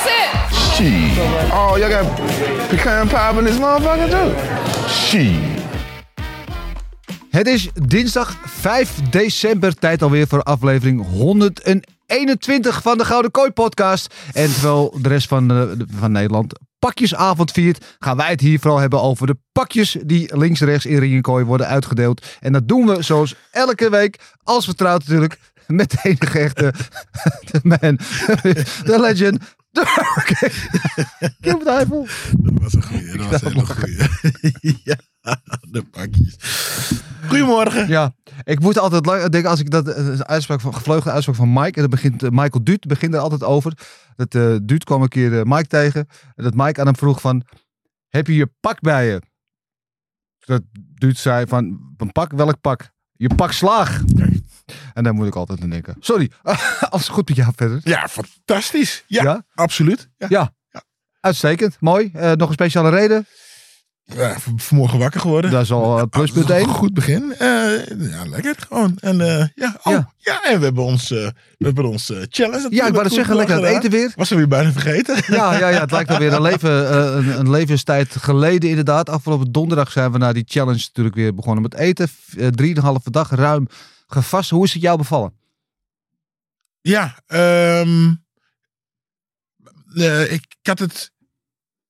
That's it. Shit. Oh, y'all got pecan pie in this motherfucker too? Shit. Het is dinsdag 5 december, tijd alweer voor aflevering 121 van de Gouden Kooi podcast. En terwijl de rest van, eh, van Nederland pakjesavond viert, gaan wij het hier vooral hebben over de pakjes die links-rechts in Ringenkooi worden uitgedeeld. En dat doen we zoals elke week, als vertrouwd natuurlijk, met de enige echte de man, de legend, de. Kim Duivel. Dat was een goeie. Dat was een hele goeie. ja, de pakjes. Goedemorgen. Ja, ik moet altijd denken als ik dat eh, een uitspraak van gevleugelde uitspraak van Mike en dan begint eh, Michael Duut begint er altijd over. Dat eh Duut kwam een keer Mike tegen en dat Mike aan hem vroeg van heb je je pak bij je? Dat Duut zei van een pak welk pak? Je pak slaag. En daar moet ik altijd aan denken. Sorry, alles goed met jou verder? Ja, fantastisch. Ja, Ja? absoluut. Ja. Ja. Uitstekend, mooi. Eh, nog een speciale reden? Ja, vanmorgen wakker geworden. Dat is al eh, pluspunt Dat is 1. een Goed begin. Eh, ja, lekker gewoon. En eh, ja, oh, Ja. ja. en we hebben ons, we hebben ons challenge. Ja, ik wou het zeggen, lekker het eten weer. Was er weer bijna vergeten. Ja, ja, ja, het lijkt alweer een, leven, een, een levenstijd geleden inderdaad. Afgelopen donderdag zijn we naar die challenge natuurlijk weer begonnen met eten. Drieënhalve dag ruim gevast. Hoe is het jou bevallen? Ja, ehm, eh, ik, ik had het,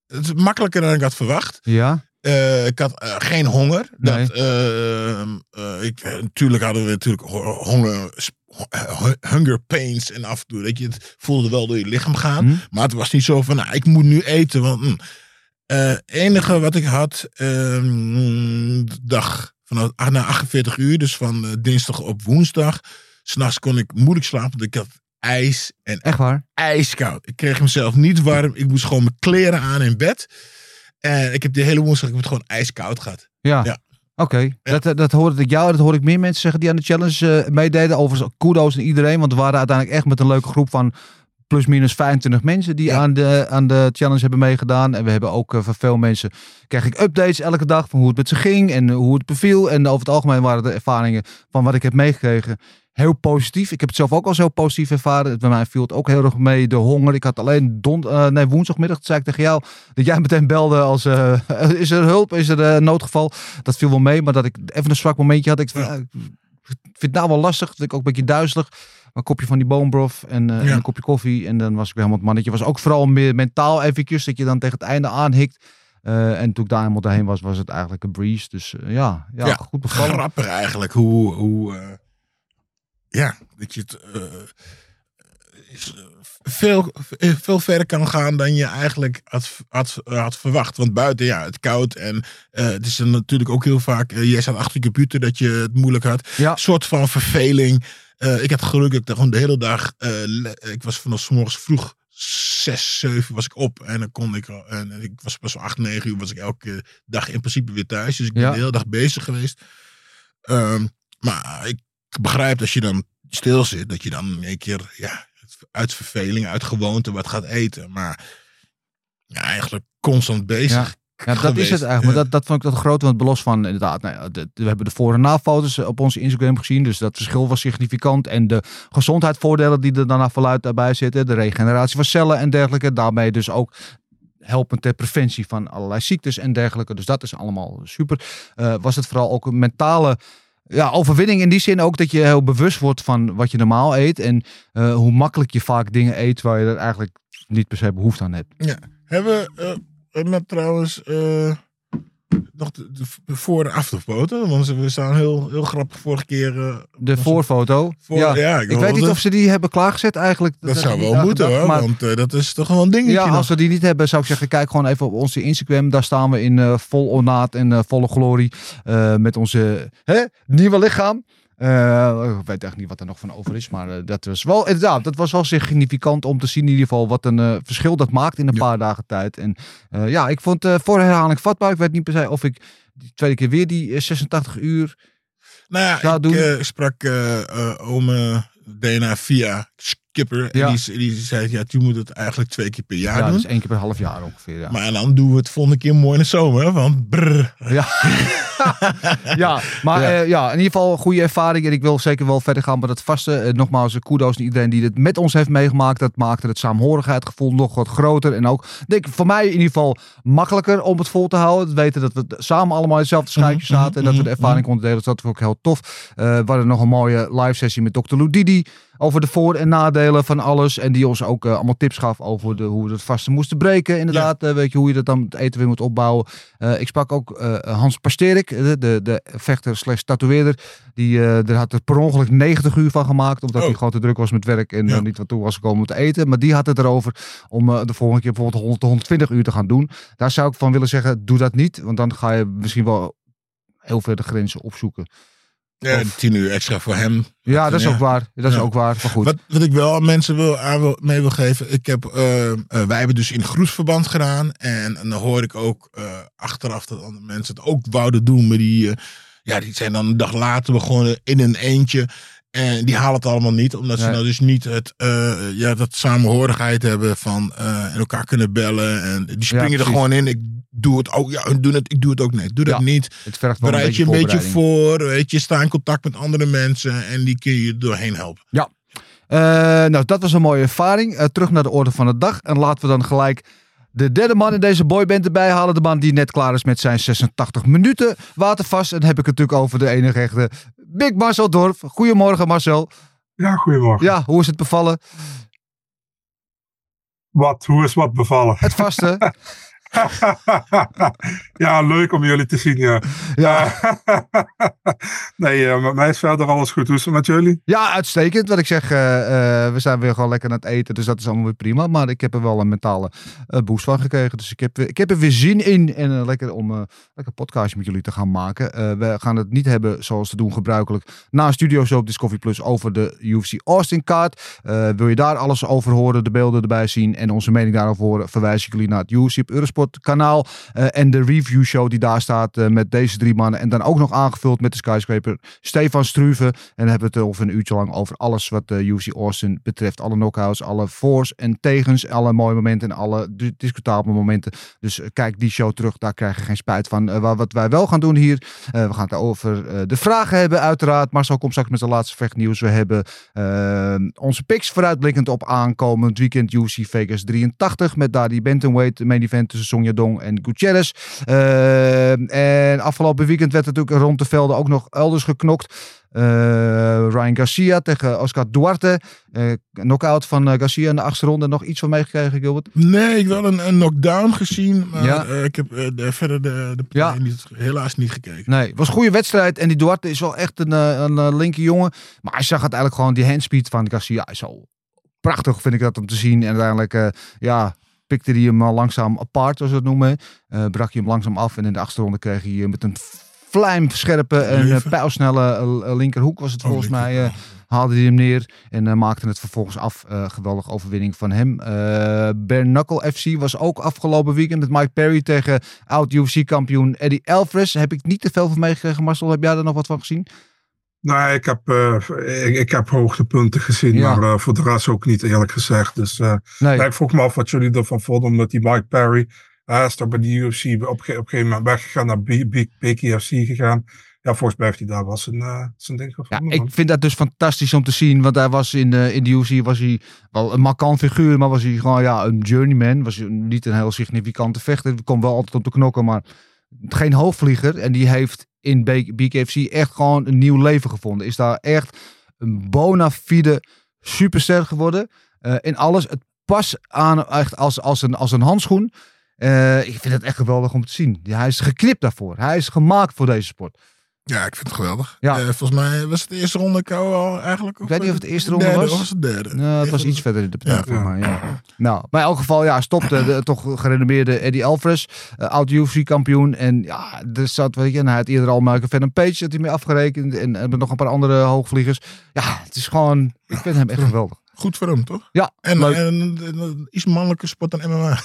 het makkelijker dan ik had verwacht. Ja, Eh, ik had eh, geen honger. Nee. Dat, ehm, eh, ik, natuurlijk hadden we natuurlijk ho- honger, hunger pains en af en toe. Dat je het voelde wel door je lichaam gaan. Hm? Maar het was niet zo van, nou, ik moet nu eten. Want hm. Eh, enige wat ik had, ehm, dag van na 48 uur, dus van eh, dinsdag op woensdag. S'nachts kon ik moeilijk slapen, want ik had ijs en echt waar? ijskoud. Ik kreeg mezelf niet warm. Ik moest gewoon mijn kleren aan in bed. En ik heb de hele woensdag ik heb het gewoon ijskoud gehad. Ja. Ja. Oké, dat, eh, dat hoorde ik jou, dat hoor ik meer mensen zeggen die aan de challenge eh, meededen. Overigens kudo's aan iedereen, want we waren uiteindelijk echt met een leuke groep van plus minus 25 mensen die Ja. aan, de, aan de challenge hebben meegedaan. En we hebben ook eh, van veel mensen, krijg ik updates elke dag van hoe het met ze ging en hoe het beviel. En over het algemeen waren de ervaringen van wat ik heb meegekregen heel positief. Ik heb het zelf ook al zo positief ervaren. Bij mij viel het ook heel erg mee, de honger. Ik had alleen don, eh, nee, woensdagmiddag, zei ik tegen jou, dat jij meteen belde als, eh, is er hulp, is er eh, noodgeval? Dat viel wel mee, maar dat ik even een zwak momentje had. Ik, Ja. ik vind het nou wel lastig, dat ik ook een beetje duizelig. Een kopje van die boombrof en, eh, en een kopje koffie. En dan was ik weer helemaal het mannetje. Was ook vooral meer mentaal eventjes, dat je dan tegen het einde aanhikt. Eh, en toen ik daar helemaal doorheen was, was het eigenlijk een breeze. Dus eh, ja, ja, Ja, goed bevallen. Grappig eigenlijk hoe, hoe eh, ja, dat je het is, veel, veel verder kan gaan dan je eigenlijk had, had, had verwacht. Want buiten, ja, het koud en het is natuurlijk ook heel vaak, jij zat achter je computer dat je het moeilijk had. Ja. Een soort van verveling. Eh, ik had geluk dat ik gewoon de hele dag, eh, ik was vanaf 's morgens vroeg, zes, zeven was ik op. En dan kon ik, en ik was pas om acht, negen uur was ik elke dag in principe weer thuis. Dus ik ben Ja. de hele dag bezig geweest. Ehm, maar ik begrijp als je dan stil zit, dat je dan in één keer ja, uit verveling, uit gewoonte wat gaat eten. Maar ja, eigenlijk constant bezig. Ja, dat is het eigenlijk. Maar dat, dat vond ik dat groot. Want los van inderdaad, nou ja, de- we hebben de voor- en na-foto's op onze Instagram gezien. Dus dat verschil was significant. En de gezondheidsvoordelen die er naar verluid daarbij zitten. De regeneratie van cellen en dergelijke. Daarmee dus ook helpend ter preventie van allerlei ziektes en dergelijke. Dus dat is allemaal super. Eh, was het vooral ook een mentale ja, overwinning in die zin ook dat je heel bewust wordt van wat je normaal eet. En eh, hoe makkelijk je vaak dingen eet waar je er eigenlijk niet per se behoefte aan hebt. Ja. Hebben we eh, met trouwens eh, nog de, de voor- en achterfoto? Want we staan heel, heel grappig vorige keer. eh, De voorfoto. Voor, ja. ja, Ik weet niet of ze die hebben klaargezet eigenlijk. Dat zou wel moeten hoor, want eh, dat is toch wel een dingetje ja, nog. als we die niet hebben, zou ik zeggen, kijk gewoon even op onze Instagram. Daar staan we in vol ornaat en volle glorie. met onze hè, nieuwe lichaam. Eh, ik weet echt niet wat er nog van over is. Maar eh, dat was wel inderdaad, dat was wel significant om te zien in ieder geval wat een eh, verschil dat maakt in een paar dagen tijd. En ja, ik vond voor herhaling vatbaar. Ik weet niet per se of ik die tweede keer weer die eh, 86 uur. Nou ja, Zou ik doen. eh, sprak ome DNA via Skipper. Ja. En die, die zei, ja, je moet het eigenlijk twee keer per jaar Ja, doen. dus één keer per half jaar ongeveer. Ja. Maar dan doen we het volgende keer mooi in de zomer. Want brrr. Ja. ja, maar Ja. ja. ja, in ieder geval een goede ervaring. En ik wil zeker wel verder gaan met het vaste. Eh, nogmaals, eh, kudos aan iedereen die het met ons heeft meegemaakt. Dat maakte het saamhorigheidsgevoel nog wat groter. En ook, denk ik, voor mij in ieder geval makkelijker om het vol te houden. Het weten dat we samen allemaal in hetzelfde schuitje zaten. En dat we de ervaring konden delen. Dus dat was ook heel tof. Eh, we hadden nog een mooie live sessie met Dr. Ludidi. Over de voor- en nadelen van alles. En die ons ook eh, allemaal tips gaf over de, hoe we het vaste moesten breken. Inderdaad, eh, weet je hoe je dat dan het eten weer moet opbouwen. Eh, ik sprak ook Hans Pasterik, de, de, de vechter slash tatoeëerder. Die er had er per ongeluk 90 uur van gemaakt. Omdat Oh. hij gewoon te druk was met werk en Ja. niet wat toe was gekomen om te eten. Maar die had het erover om de volgende keer bijvoorbeeld 100 tot 120 uur te gaan doen. Daar zou ik van willen zeggen, doe dat niet. Want dan ga je misschien wel heel ver de grenzen opzoeken. Ja, tien uur extra voor hem. Ja, dat is Ja. ook waar. Dat is Ja. ook waar. Maar goed. Wat, wat ik wel aan mensen wil, aan wil, mee wil geven. Ik heb, eh, eh, wij hebben dus in groepsverband gedaan. En, en dan hoor ik ook eh, achteraf dat andere mensen het ook wouden doen. Maar die, eh, ja, die zijn dan een dag later begonnen in een eentje. En die halen het allemaal niet. Omdat ze Nee. nou dus niet het, eh, ja, dat samenhorigheid hebben van eh, en elkaar kunnen bellen. En die springen er gewoon in. Ik doe het ook. Ja, doen het. Ik doe het ook niet. Doe dat Ja. niet. Het vergt wel Bereid je een beetje voor. Weet je, sta in contact met andere mensen. En die kun je doorheen helpen. Eh, nou, dat was een mooie ervaring. Terug naar de orde van de dag. En laten we dan gelijk de derde man in deze boyband erbij halen. De man die net klaar is met zijn 86 minuten watervast. En dan heb ik het natuurlijk over de enige echte Big Marcel Dorf. Goedemorgen Marcel. Ja, goedemorgen. Ja, hoe is het bevallen? Wat, hoe is wat bevallen? Het vaste. ja, leuk om jullie te zien, ja. Ja. nee, eh, met mij is verder alles goed. Hoe is het met jullie? Ja, uitstekend. Wat ik zeg, eh, eh, we zijn weer gewoon lekker aan het eten. Dus dat is allemaal weer prima. Maar ik heb er wel een mentale eh, boost van gekregen. Dus ik heb, ik heb er weer zin in. En eh, lekker om eh lekker een podcastje met jullie te gaan maken. Eh, we gaan het niet hebben zoals te doen gebruikelijk. Na een studio show op Discovery Plus over de UFC Austin kaart. Eh, wil je daar alles over horen, de beelden erbij zien en onze mening daarover horen, verwijs ik jullie naar het UFC op Eurosport kanaal. Eh, en de review show die daar staat eh, met deze drie mannen. En dan ook nog aangevuld met de skyscraper Stefan Struve. En dan hebben we het over een uurtje lang over alles wat de UFC Austin betreft. Alle knockouts, alle voor's en tegens, alle mooie momenten en alle di- discutabele momenten. Dus eh, kijk die show terug, daar krijg je geen spijt van. Eh, wa- wat wij wel gaan doen hier, eh, we gaan het over eh, de vragen hebben uiteraard. Marcel komt straks met zijn laatste vechtnieuws. We hebben eh, onze picks vooruitblikkend op aankomend weekend UFC Vegas 83. Met daar die bantamweight main event tussen Sonja Dong en Gutierrez. Eh, en afgelopen weekend werd natuurlijk rond de velden ook nog elders geknokt. Eh, Ryan Garcia tegen Oscar Duarte. Eh knockout van Garcia in de achtste ronde. Nog iets van meegekregen, Gilbert? Nee, ik wel een, een knockdown gezien. Maar Ja. ik heb de, verder de, de Ja. niet, helaas niet gekeken. Nee, het was een goede wedstrijd. En die Duarte is wel echt een, een linker jongen. Maar hij zag uiteindelijk gewoon die handspeed van Garcia. Is zo prachtig, vind ik dat om te zien. En uiteindelijk, ja, pikte hij hem al langzaam apart, zoals we het noemen. Eh, brak hij hem langzaam af. En in de achterronde kreeg hij eh, met een vlijmscherpe en eh, pijlsnelle linkerhoek was het Oh, volgens mij. eh, haalde hij hem neer en eh, maakte het vervolgens af. Eh geweldige overwinning van hem. Knuckle FC was ook afgelopen weekend met Mike Perry tegen oud-UFC-kampioen Eddie Alvarez. Heb ik niet te veel van meegekregen. Marcel, heb jij daar nog wat van gezien? Nee, ik heb, eh, ik, ik heb hoogtepunten gezien, Ja. maar eh, voor de rest ook niet eerlijk gezegd. Dus Nee. nee, ik vroeg me af wat jullie ervan vonden, omdat die Mike Perry, hij is toch bij de UFC op, op een gegeven moment weggegaan naar BKFC gegaan. Ja, volgens mij heeft hij daar wel zijn, zijn ding Ja, gevonden. ik vind dat dus fantastisch om te zien. Want hij was in de, in de UFC was hij wel een markant figuur. Maar was hij gewoon ja, een journeyman. Was hij niet een heel significante vechter. Kwam wel altijd op de knokken. Maar geen hoogvlieger. En die heeft in BKFC echt gewoon een nieuw leven gevonden. Is daar echt een bona fide superster geworden. Eh, in alles. Het pas aan echt als, als, een, als een handschoen. Eh, ik vind het echt geweldig om te zien. Hij is geknipt daarvoor. Hij is gemaakt voor deze sport. Ja, ik vind het geweldig. Ja. Eh, volgens mij was het de eerste ronde KO al eigenlijk. Ik weet niet of het de eerste ronde derde, was. Was het derde? Nou, het was iets verder in de partij Ja. mij. Ja. Nou, maar in elk geval, ja, stopte de toch gerenommeerde Eddie Alvarez, uh, oud UFC-kampioen. En ja, er zat, weet je, en hij had eerder al Michael Venom Page dat hij mee afgerekend. En, en nog een paar andere hoogvliegers. Ja, het is gewoon, ik vind hem echt geweldig. Goed voor hem, toch? Ja, En, en, en iets mannelijke sport dan MMA.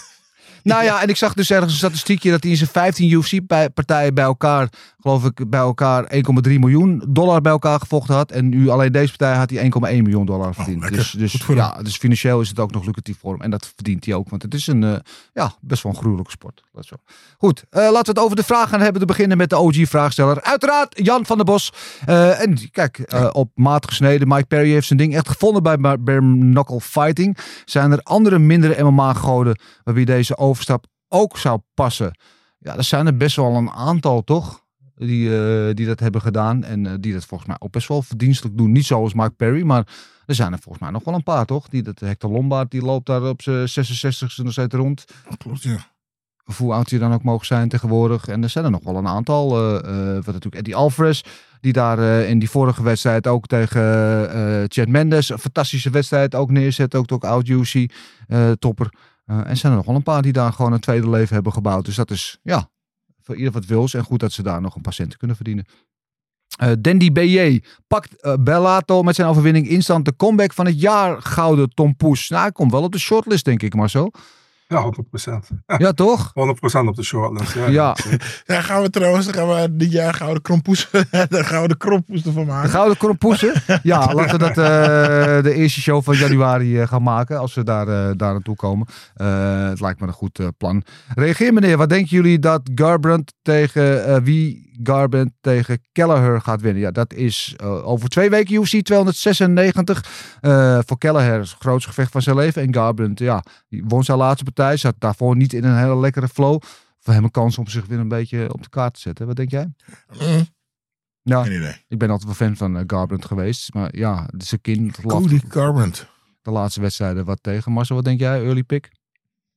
Nou ja, en ik zag dus ergens een statistiekje dat hij in zijn 15 UFC-partijen bij elkaar, geloof ik, bij elkaar 1,3 miljoen dollar bij elkaar gevochten had. En nu alleen deze partij had hij 1,1 miljoen dollar verdiend. lekker. dus, dus, ja, dus financieel is het ook nog lucratief voor hem. En dat verdient hij ook, want het is een eh, ja, best wel een gruwelijke sport. Zo. Goed, eh, laten we het over de vraag gaan hebben. Te beginnen met de OG-vraagsteller. Uiteraard Jan van der Bos. Eh, en kijk, op maat gesneden. Mike Perry heeft zijn ding echt gevonden bij Bar- Bare Knuckle Fighting. Zijn er andere mindere MMA-goden waarbij deze overstap ook zou passen? Ja, er zijn er best wel een aantal, toch? Die, eh, die dat hebben gedaan. En eh, die dat volgens mij ook best wel verdienstelijk doen. Niet zoals Mark Perry, maar er zijn er volgens mij nog wel een paar, toch? Die, dat Hector Lombard, die loopt daar op zijn 66ste nog steeds rond. Klopt, ja. Of hoe oud die dan ook mogen zijn tegenwoordig. En er zijn er nog wel een aantal. eh, wat natuurlijk Eddie Alvarez, die daar in die vorige wedstrijd ook tegen Chad Mendes, een fantastische wedstrijd ook neerzet. Ook ook oud UC topper. Eh, en zijn er nog wel een paar die daar gewoon een tweede leven hebben gebouwd. Dus dat is, ja, voor ieder wat wils. En goed dat ze daar nog een centen kunnen verdienen. Eh Dandy BJ pakt eh, Bellato met zijn overwinning instant de comeback van het jaar gouden Tom Poes. Nou, hij komt wel op de shortlist, denk ik, Marcel. Ja, 100%. Ja, toch? 100% op de shortlist. Ja. Ja. Ja, gaan we trouwens, dan gaan we dit jaar gouden krompoes, de gouden krompoes ervan De maken. Gouden Krompoesen? Ja, laten we dat eh, de eerste show van januari eh, gaan maken. Als we daar, eh, daar naartoe komen. Eh, het lijkt me een goed plan. Reageer meneer, wat denken jullie dat Garbrandt tegen eh, wie Garbrandt tegen Kelleher gaat winnen? Ja, dat is eh, over twee weken UFC 296. Eh, voor Kelleher het grootste gevecht van zijn leven. En Garbrandt, ja, die won zijn laatste partij. Zat daarvoor niet in een hele lekkere flow. Voor hem een kans om zich weer een beetje op de kaart te zetten. Wat denk jij? Mm, Ja, ik ben altijd wel fan van uh, Garbrandt geweest. Maar ja, een kind. Cody Garbrandt. De laatste wedstrijden wat tegen. Marcel, wat denk jij? Early pick?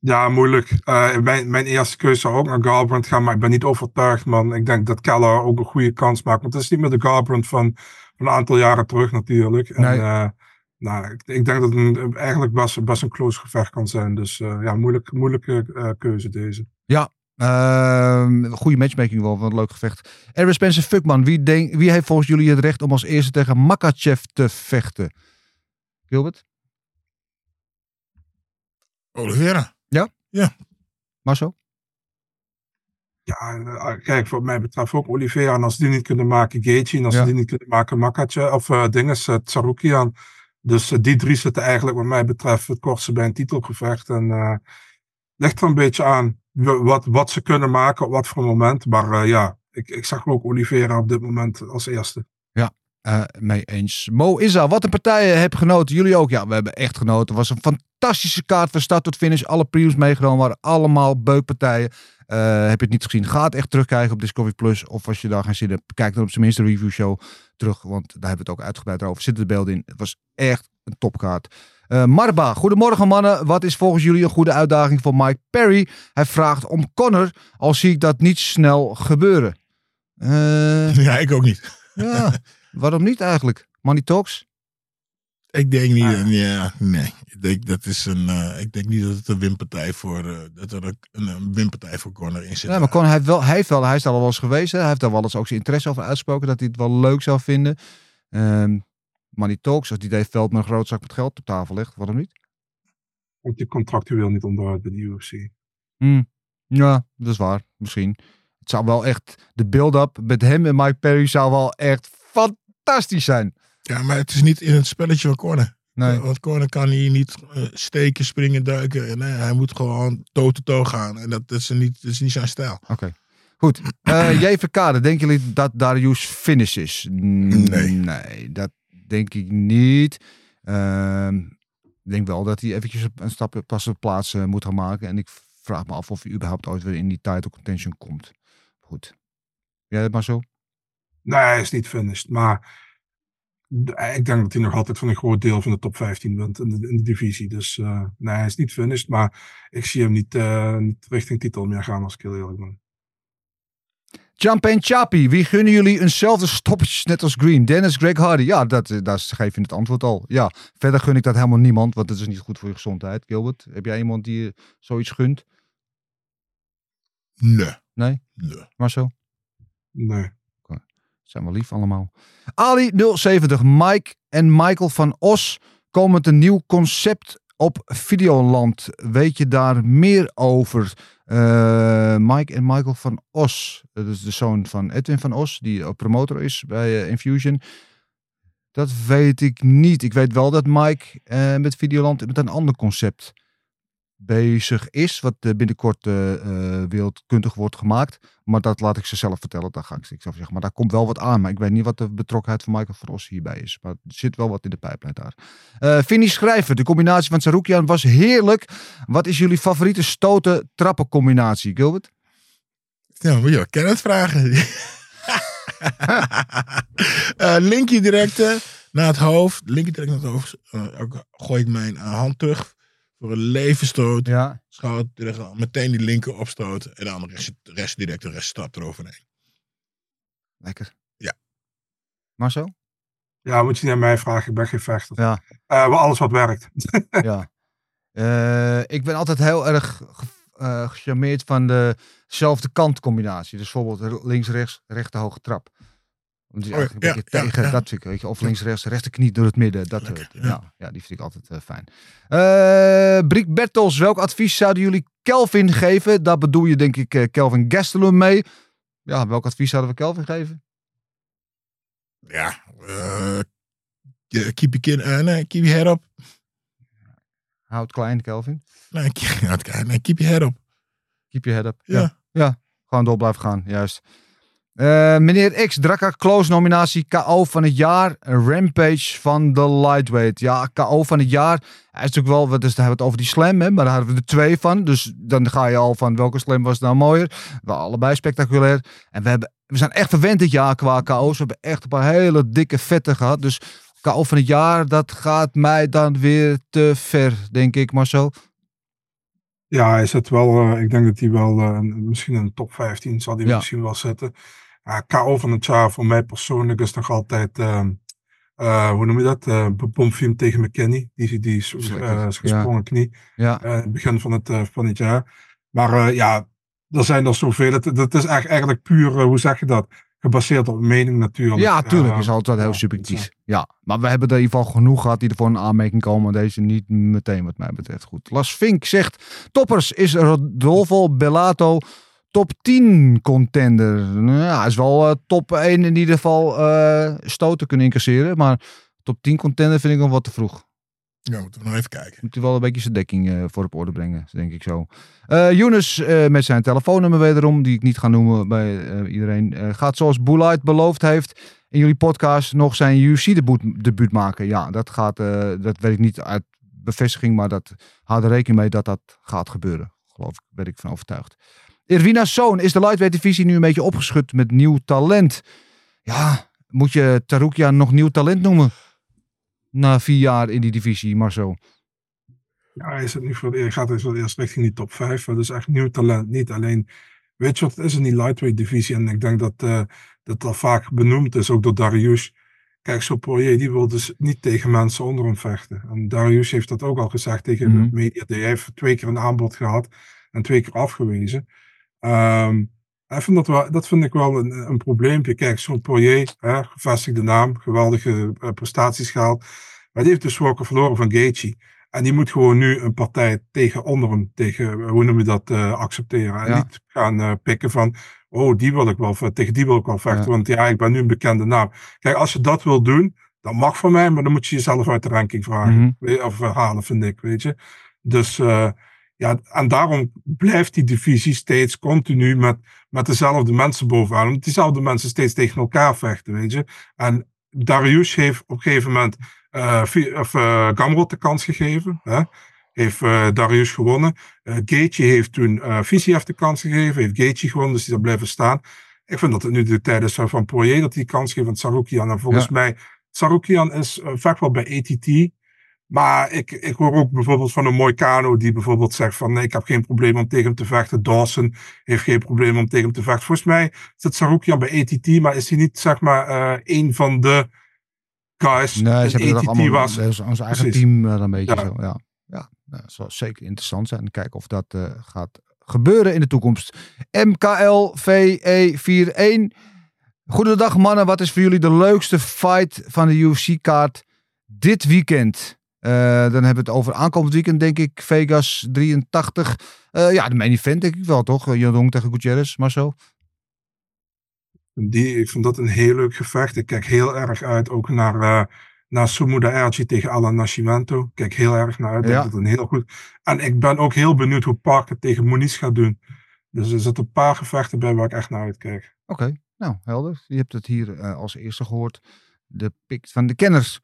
Ja, moeilijk. Eh, mijn, mijn eerste keuze zou ook naar Garbrandt gaan, maar ik ben niet overtuigd, man. Ik denk dat Keller ook een goede kans maakt. Want het is niet meer de Garbrandt van, van een aantal jaren terug natuurlijk. En, Nee. eh, nou, ik, ik denk dat het een, eigenlijk best, best een close gevecht kan zijn. Dus eh, ja, moeilijk, moeilijke eh, keuze deze. Ehm goede matchmaking wel, wat een leuk gevecht. Erwin Spencer Fuckman, wie, denk, wie heeft volgens jullie het recht om als eerste tegen Makachev te vechten? Gilbert? Oliveira. Marcel? Ja, eh, kijk, wat mij betreft ook Oliveira. En als die niet kunnen maken, Gaethje. En als Ja. die niet kunnen maken, Makachev. Of uh, dinges, uh, Tsaroukian. Dus eh, die drie zitten eigenlijk wat mij betreft het kortste bij een titelgevecht. En eh ligt er een beetje aan wat, wat ze kunnen maken op wat voor moment. Maar eh, ja, ik, ik zag ook Oliveira op dit moment als eerste. Eh, mee eens. Mo Isa, wat een partijen heb genoten. Jullie ook? Ja, we hebben echt genoten. Het was een fantastische kaart van start tot finish. Alle previews meegenomen waren allemaal beukpartijen. Eh, heb je het niet gezien? Ga het echt terugkijken op Discovery Plus. Of als je daar geen zin hebt, kijk dan op zijn minste review show terug. Want daar hebben we het ook uitgebreid over. Zitten de beelden in. Het was echt een topkaart. Eh, Marba, goedemorgen mannen. Wat is volgens jullie een goede uitdaging voor Mike Perry? Hij vraagt om Connor, al zie ik dat niet snel gebeuren. Eh, Ja, ik ook niet. ja, waarom niet eigenlijk? Money Talks? Ik denk niet. Ah. Ja, nee. Ik denk, dat is een, eh, ik denk niet dat het een winpartij voor, eh, dat er een, een, winpartij voor corner in zit. Ja, maar hij, heeft wel, hij, heeft wel, hij is daar al wel eens geweest. Hè? Hij heeft daar wel eens ook zijn interesse over uitgesproken. Dat hij het wel leuk zou vinden. Ehm Money Talks, als die Dave Veld met een groot zak met geld op tafel legt. Waarom niet? Want die contractueel niet onderuit bij de UFC. Hmm, Ja, dat is waar. Misschien. Het zou wel echt, de build-up met hem en Mike Perry zou wel echt fantastisch zijn. Ja, maar het is niet in het spelletje van corner. Nee. Want corner kan hier niet eh, steken, springen, duiken. Nee, hij moet gewoon toe-to-toe gaan. En dat, dat, is niet, dat is niet zijn stijl. Oké. Goed. Eh JVK, denken jullie dat Darius finish is? Nee. Nee, dat denk ik niet. Ehm, ik denk wel dat hij eventjes een stap pas op plaats eh, moet gaan maken. En ik vraag me af of hij überhaupt ooit weer in die title contention komt. Goed. Jij het maar zo? Nee, hij is niet finished. Maar d- ik denk dat hij nog altijd van een groot deel van de top 15 bent in de, in de divisie. Dus eh, nee, hij is niet finished. Maar ik zie hem niet, eh, niet richting titel meer gaan als ik heel eerlijk ben. Champagne Chappie, wie gunnen jullie eenzelfde stoppage net als Green? Dennis, Greg Hardy. Ja, dat, eh, daar geef je het antwoord al. Ja, verder gun ik dat helemaal niemand, want dat is niet goed voor je gezondheid. Gilbert, heb jij iemand die je zoiets gunt? Nee. Nee? Nee. Marcel? Nee. Zijn wel lief allemaal. Ali 070, Mike en Michael van Os komen met een nieuw concept op Videoland. Weet je daar meer over? Eh, Mike en Michael van Os, dat is de zoon van Edwin van Os, die promotor is bij eh, Infusion. Dat weet ik niet. Ik weet wel dat Mike eh, met Videoland met een ander concept bezig is, wat eh, binnenkort eh, eh, wereldkundig wordt gemaakt. Maar dat laat ik ze zelf vertellen, daar ga ik niks over zeggen. Maar daar komt wel wat aan, maar ik weet niet wat de betrokkenheid van Michael Os hierbij is. Maar er zit wel wat in de pijplijn daar. Eh Vinnie Schrijver, de combinatie van Sarukian was heerlijk. Wat is jullie favoriete stoten trappen combinatie, Gilbert? Ja, moet je wel vragen. Eh, linkje direct naar het hoofd. Linkje direct naar het hoofd. Gooi ik mijn hand terug voor een levenstoot. Ja. Schouder. Meteen die linker opstoot. En dan de rest, de rest direct, de rest stapt eroverheen. Lekker. Ja. Marcel? Ja, moet je niet aan mij vragen. Ik ben geen vechter. Ja. Eh, wel alles wat werkt. ja. Eh, ik ben altijd heel erg ge- eh, gecharmeerd van dezelfde kant combinatie. Dus bijvoorbeeld links-rechts, rechter hoge trap. Oh, eigenlijk een ja, beetje ja, tegen, ja. dat vind ik, weet je. Of links-rechts, rechterknie door het midden. Dat, Lekker, eh, ja. ja. Ja, die vind ik altijd eh, fijn. Eh Briek Bertels, welk advies zouden jullie Kelvin geven? Daar bedoel je denk ik eh, Kelvin Gastelum mee. Ja, welk advies zouden we Kelvin geven? Ja. keep je kin, nee, keep je head up. Houd klein, Kelvin. Nee, keep, ja, het- nee, keep je head up. Keep your head up. Ja. ja. Gewoon door blijven gaan, juist. Eh, meneer X, Drakka Close nominatie KO van het jaar. Rampage van de Lightweight. Ja, KO van het jaar. Hij is natuurlijk wel, wat is, daar hebben we het over die slam, hè, maar daar hadden we er twee van. Dus dan ga je al van welke slam was nou mooier. Wel allebei spectaculair. En we, hebben, we zijn echt verwend dit jaar qua KO's. We hebben echt een paar hele dikke vette gehad. Dus KO van het jaar, dat gaat mij dan weer te ver, denk ik, Marcel. Ja, hij zit wel, eh, ik denk dat hij wel, eh, misschien in de top 15 zal hij Ja. misschien wel zitten. KO van het jaar voor mij persoonlijk is nog altijd, ehm, eh, hoe noem je dat? Uh, tegen McKinney. Die, die is eh, is gesprongen knie. Ja. het begin van het, van het jaar. Maar ja, er zijn er zoveel. Het, dat is echt, eigenlijk puur, hoe zeg je dat? Gebaseerd op mening natuurlijk. Ja, tuurlijk is altijd heel subjectief. Ja, maar we hebben er in ieder geval genoeg gehad die er voor een aanmerking komen. Deze niet meteen wat mij betreft goed. Las Vink zegt, toppers is Rodolfo Bellato top 10 contender. Nou ja, hij is wel eh, top 1 in ieder geval eh, stoten kunnen incasseren. Maar top 10 contender vind ik nog wat te vroeg. Ja, moeten we nog even kijken. Moet hij wel een beetje zijn dekking eh, voor op orde brengen, denk ik zo. Eh Younes met zijn telefoonnummer wederom, die ik niet ga noemen bij iedereen, gaat zoals Boelight beloofd heeft in jullie podcast nog zijn UFC-debuut debuut maken. Ja, dat gaat, dat weet ik niet uit bevestiging, maar dat houd er rekening mee dat dat gaat gebeuren. Geloof ik, ben ik van overtuigd. Irvina's zoon is de lightweight divisie nu een beetje opgeschud met nieuw talent. Ja, moet je Tarukia nog nieuw talent noemen? Na vier jaar in die divisie, Marcel. Ja, hij, zit nu voor, hij gaat voor het eerst richting die top 5. Dat is echt nieuw talent. Niet alleen, weet je wat het is in die lightweight divisie? En ik denk dat eh, dat al vaak benoemd is, ook door Darius. Kijk, zo Poirier, die wil dus niet tegen mensen onder hem vechten. En Darius heeft dat ook al gezegd tegen Mhm. de media. Hij heeft twee keer een aanbod gehad en twee keer afgewezen. Ehm, ik vind dat, wel, dat vind ik wel een, een probleempje. Kijk, zo'n Poirier, hè, gevestigde naam, geweldige eh, prestaties gehaald. Maar die heeft dus ook verloren van Gaethje. En die moet gewoon nu een partij tegen onder hem, tegen, hoe noem je dat, eh, accepteren. En Ja. niet gaan eh, pikken van, oh, die wil ik wel, tegen die wil ik wel vechten. Ja. Want ja, ik ben nu een bekende naam. Kijk, als je dat wil doen, dat mag van mij, maar dan moet je jezelf uit de ranking vragen. Mhm. Weet- Of eh, halen, vind ik, weet je. Dus eh, ja, en daarom blijft die divisie steeds continu met, met dezelfde mensen bovenaan. Omdat diezelfde mensen steeds tegen elkaar vechten, weet je. En Darius heeft op een gegeven moment of, eh, Gamrot de kans gegeven. Hè? Heeft eh, Darius gewonnen. Gaethje heeft toen Visiev de kans gegeven. Heeft Gaethje gewonnen, dus die daar blijven staan. Ik vind dat het nu de tijd is van Poirier dat hij die kans geeft aan Sarukian. En volgens Ja. mij, Sarukian is uh, vaak wel bij ATT. Maar ik, ik hoor ook bijvoorbeeld van een Moicano die bijvoorbeeld zegt van nee, ik heb geen probleem om tegen hem te vechten. Dawson heeft geen probleem om tegen hem te vechten. Volgens mij zit Sarukian bij ATT, maar is hij niet zeg maar eh een van de guys Nee, ze in ATT allemaal was. is ons eigen Precies. team eh, een beetje Ja. zo. Ja, ja nou, dat zal zeker interessant zijn. Kijken of dat eh, gaat gebeuren in de toekomst. MKL VE41. Goedendag mannen, wat is voor jullie de leukste fight van de UFC-kaart dit weekend? Eh, dan hebben we het over aankomend weekend, denk ik. Vegas 83. Eh, ja, de main event denk ik wel, toch? Jan Dong tegen Gutierrez, maar zo. Die, ik vond dat een heel leuk gevecht. Ik kijk heel erg uit ook naar, eh naar Sumuda tegen Alan Nascimento. Ik kijk heel erg naar uit. Ik Ja. dat een heel goed. En ik ben ook heel benieuwd hoe Parker tegen Moniz gaat doen. Dus er zitten een paar gevechten bij waar ik echt naar uitkijk. Oké, nou helder. Je hebt het hier eh, als eerste gehoord. De pick van de kenners.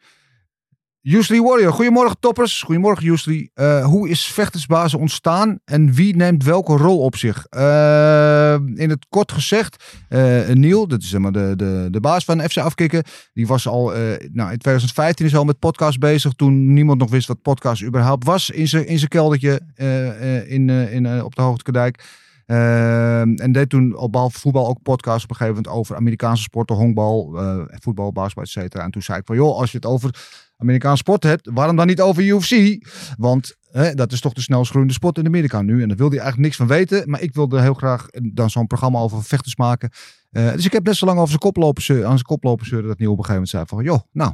Usually Warrior, goedemorgen toppers. Goedemorgen Usually. Eh, hoe is vechtersbazen ontstaan en wie neemt welke rol op zich? Eh, in het kort gezegd, eh Neil, dat is zeg maar de, de, de baas van FC Afkikken, die was al, nou in 2015 is al met podcast bezig, toen niemand nog wist wat podcast überhaupt was, in zijn in keldertje in, in, op de Hoogtekadijk. Ehm, en deed toen op behalve voetbal ook podcasts op een gegeven moment over Amerikaanse sporten, honkbal, eh, voetbal, basketbal, et cetera. En toen zei ik van, joh, als je het over Sport hebt, waarom dan niet over UFC? Want hè, dat is toch de snelst groeiende sport in Amerika nu. En daar wilde hij eigenlijk niks van weten. Maar ik wilde heel graag dan zo'n programma over vechters maken. Eh, dus ik heb net zo lang over zijn kop lopen zeuren, aan zijn kop lopen zeuren dat Neil op een gegeven moment zei van, joh, nou,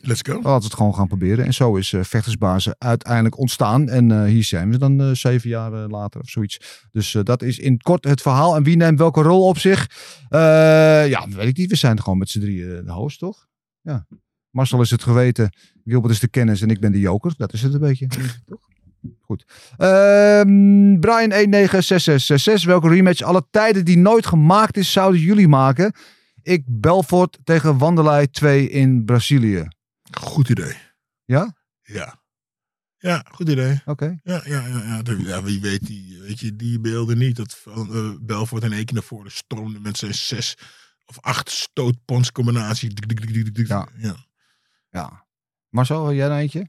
Let's go. Laten we het gewoon gaan proberen. En zo is eh, vechtersbazen uiteindelijk ontstaan. En eh, hier zijn we dan zeven jaar later of zoiets. Dus dat is in kort het verhaal. En wie neemt welke rol op zich? Ja, weet ik niet. We zijn gewoon met z'n drieën de host, toch? Ja. Marcel is het geweten. Gilbert is de kennis en ik ben de joker. Dat is het een beetje. toch? Goed. Ehm Brian 196666. Welke rematch alle tijden die nooit gemaakt is, zouden jullie maken? Ik Belfort tegen Wanderlei 2 in Brazilië. Goed idee. Ja? Ja. Ja, goed idee. Oké. Ja, ja, ja, ja. Ja, wie weet die, weet je, die beelden niet. Dat van, eh, Belfort in één keer naar voren stormde met zijn zes of acht stootponscombinatie. Ja. ja. Ja. Marcel, wil jij er eentje?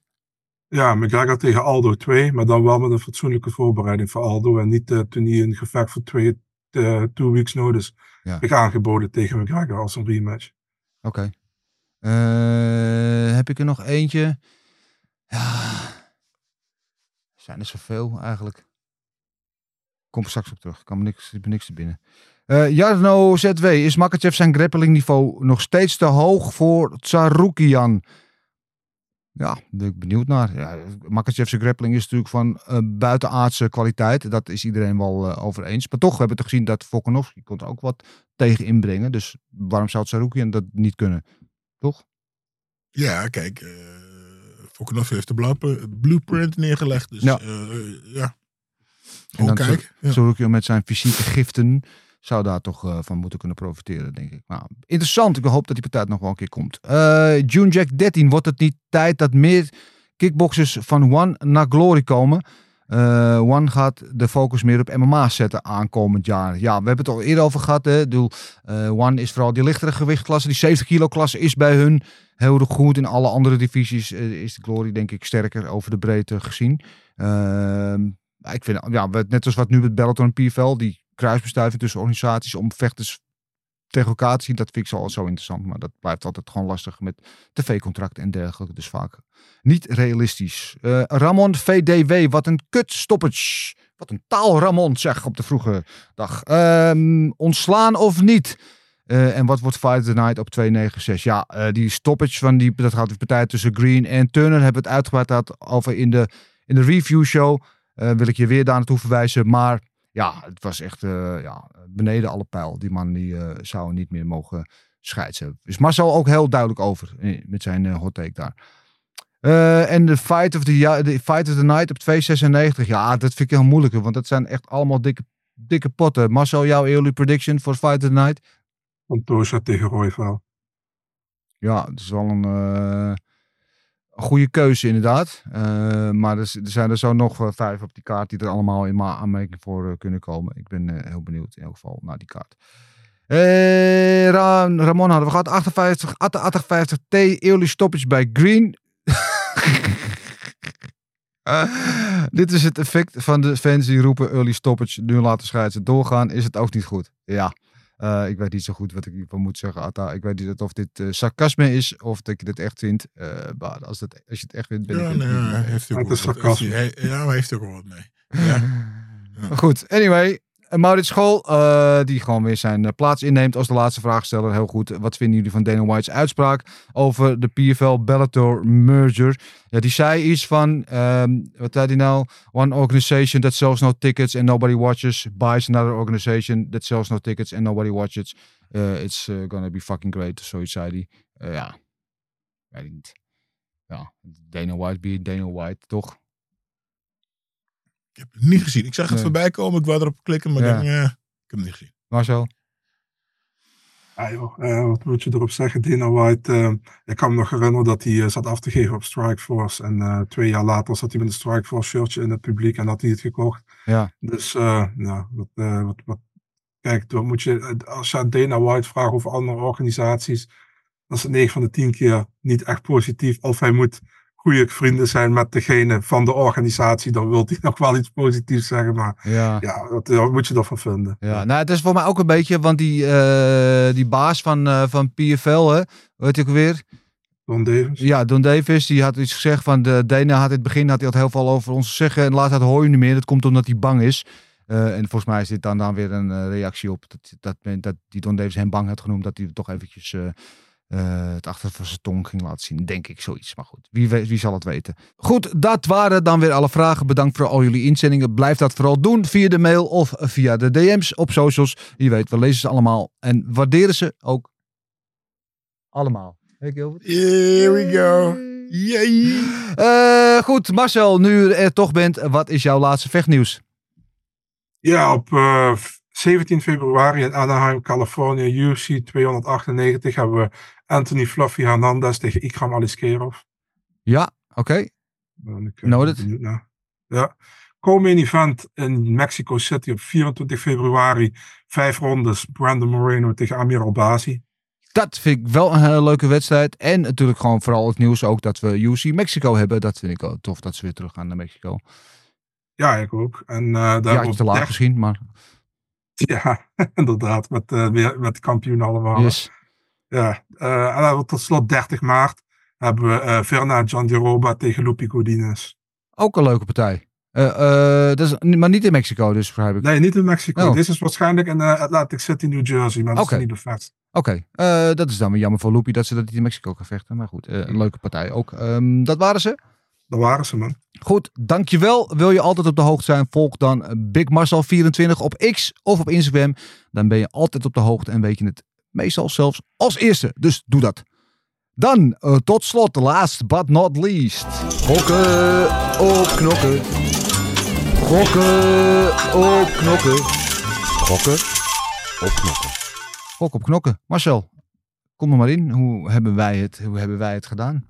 Ja, McGregor tegen Aldo 2, maar dan wel met een fatsoenlijke voorbereiding voor Aldo. En niet eh, toen hij een gevecht voor twee two weeks notice Ja. kreeg aangeboden tegen McGregor als een rematch. Oké. Eh, heb ik er nog eentje? Ja. Zijn er zoveel eigenlijk? Kom er straks op terug. Kan me niks, ik ben niks te binnen. Eh Jarno ZW. Is Makachev zijn grappling niveau nog steeds te hoog voor Tsarukian? Ja, daar ben ik benieuwd naar. Ja, Makachev's grappling is natuurlijk van eh, buitenaardse kwaliteit. Dat is iedereen wel eh, over eens. Maar toch, we hebben toch gezien dat Volkanovski kon er ook wat tegen inbrengen. Dus waarom zou Tsarukian dat niet kunnen? Toch? Ja, kijk. Volkanov heeft de blueprint neergelegd. Dus Ja. ja. ja. En dan kijken. Ja. Tsarukian met zijn fysieke giften zou daar toch eh, van moeten kunnen profiteren, denk ik. Nou, interessant. Ik hoop dat die partij nog wel een keer komt. Eh June Jack 13. Wordt het niet tijd dat meer kickboxers van One naar Glory komen? Eh, One gaat de focus meer op MMA zetten aankomend jaar. Ja, we hebben het al eerder over gehad. Hè. Eh, One is vooral die lichtere gewichtklasse. Die 70 kilo klasse is bij hun heel goed. In alle andere divisies is de Glory denk ik sterker over de breedte gezien. Ehm, ik vind, ja, net als wat nu met Bellator en PFL, die kruisbestuiving tussen organisaties om vechters tegen elkaar te zien, dat vind ik zo al zo interessant. Maar dat blijft altijd gewoon lastig met tv-contracten en dergelijke. Dus vaak niet realistisch. Eh, Ramon VDW, wat een kut stoppage. Wat een taal Ramon, zeg, op de vroege dag. Ehm, ontslaan of niet? Eh, en wat wordt Fight the Night op 296? Ja, eh, die stoppage van die, dat gaat de partij tussen Green en Turner. Hebben we het uitgebreid over in de, in de review show. Wil ik je weer daar naartoe verwijzen. Maar ja, het was echt eh, ja, beneden alle pijl. Die man die eh, zou niet meer mogen scheidsen. Dus Marcel ook heel duidelijk over eh, met zijn hot take daar. En de fight, of the, ja- de fight of the Night op 296. Ja, dat vind ik heel moeilijk. Want dat zijn echt allemaal dikke, dikke potten. Marcel, jouw early prediction voor Fight of the Night? Pantoja tegen Royval. Ja, het is wel een een goede keuze inderdaad. Eh, maar er, zijn er zo nog eh, vijf op die kaart die er allemaal in aanmerking voor eh, kunnen komen. Ik ben heel benieuwd in elk geval naar die kaart. Ra- Ramon hadden we gehad. 58, 58 T, early stoppage bij Green. Dit is het effect van de fans die roepen early stoppage, nu laten scheidsen doorgaan. Is het ook niet goed? Ja. Eh, ik weet niet zo goed wat ik hiervan moet zeggen, Atta. Ik weet niet of dit eh, sarcasme is of dat je dit echt vindt. Eh, maar als, dat, als je het echt vindt, ben Ja, ik het nee, niet. hij heeft ook wat- sarcasme. Ja, maar heeft ook wel wat mee. Ja. Maar Goed, anyway. Eh, Maurits School, eh, die gewoon weer zijn eh, plaats inneemt als de laatste vraagsteller. Heel goed. Wat vinden jullie van Dana White's uitspraak over de PFL Bellator merger? Ja, die zei iets van, ehm, wat zei hij nou? One organization that sells no tickets and nobody watches buys another organization that sells no tickets and nobody watches. Eh, it's gonna be fucking great. Zoiets zei hij. Ja, weet niet. Ja, Dana White, be Dana White, toch? Ik heb het niet gezien. Ik zag het Nee. voorbij komen. Ik wou erop klikken, maar Ja. ik, denk, eh, ik heb het niet gezien. Marcel? Ja, joh, eh, wat moet je erop zeggen? Dana White, eh, ik kan me nog herinneren dat hij eh, zat af te geven op Strikeforce. En eh, twee jaar later zat hij met een Strikeforce shirtje in het publiek en had hij het gekocht. Ja. Dus, eh, nou, wat, eh, wat, wat, kijk, dan moet je, als je aan Dana White vraagt over andere organisaties, dan is het 9 van de 10 keer niet echt positief. Of hij moet goede vrienden zijn met degene van de organisatie, dan wil hij nog wel iets positiefs zeggen. Maar Ja. wat moet je ervan vinden? Ja, nou, het is voor mij ook een beetje, want die, eh, die baas van, eh, van PFL, hè, weet ik weer. Don Davis? Ja, Don Davis, die had iets gezegd van de Dana had in het begin had hij had heel veel over ons te zeggen en later hoor je niet meer. Dat komt omdat hij bang is. Eh, en volgens mij is dit dan, dan weer een reactie op dat, dat, men- dat die Don Davis hem bang had genoemd, dat hij toch eventjes eh, het achter van zijn tong ging laten zien. Denk ik zoiets. Maar goed, wie, weet, wie zal het weten. Goed, dat waren dan weer alle vragen. Bedankt voor al jullie inzendingen. Blijf dat vooral doen via de mail of via de DM's op socials. Je weet, we lezen ze allemaal en waarderen ze ook allemaal. Hey Gilbert? Here we go. Yay. Eh, goed, Marcel, nu je er toch bent, wat is jouw laatste vechtnieuws? Ja, op eh, 17 februari in Anaheim, Californië, UFC 298 hebben we Anthony Fluffy Hernandez tegen Ikram Aliskerov. Ja, oké. Ben ik, eh, Noted. naar. Ja. Co-main event in Mexico City op 24 februari. Vijf rondes. Brandon Moreno tegen Amir Albazi. Dat vind ik wel een hele leuke wedstrijd. En natuurlijk gewoon vooral het nieuws ook dat we UC Mexico hebben. Dat vind ik ook tof dat ze weer terug gaan naar Mexico. Ja, ik ook. En, eh daar Ja, te laat misschien, maar Ja, inderdaad. Met, weer, met de kampioen allemaal. yes. Ja, we tot slot 30 maart hebben we eh Verna Jandiroba tegen Lupi Godinez. Ook een leuke partij. Eh, dat is, maar niet in Mexico dus, begrijp ik. Nee, niet in Mexico. Oh. Dit is waarschijnlijk in Atlantic City, New Jersey, maar dat is niet bevestigd. Oké, dat is dan weer jammer voor Loopy dat ze dat niet in Mexico kan vechten. Maar goed, een leuke partij ook. Ehm, dat waren ze. Daar waren ze, man. Goed, dankjewel. Wil je altijd op de hoogte zijn? Volg dan Big Marcel24 op X of op Instagram. Dan ben je altijd op de hoogte en weet je het meestal zelfs als eerste. Dus doe dat. Dan eh, tot slot, last but not least. Gokken op knokken. Gokken op knokken. Gokken op knokken. Gok op knokken. Marcel, kom er maar in. Hoe hebben wij het, hoe hebben wij het gedaan?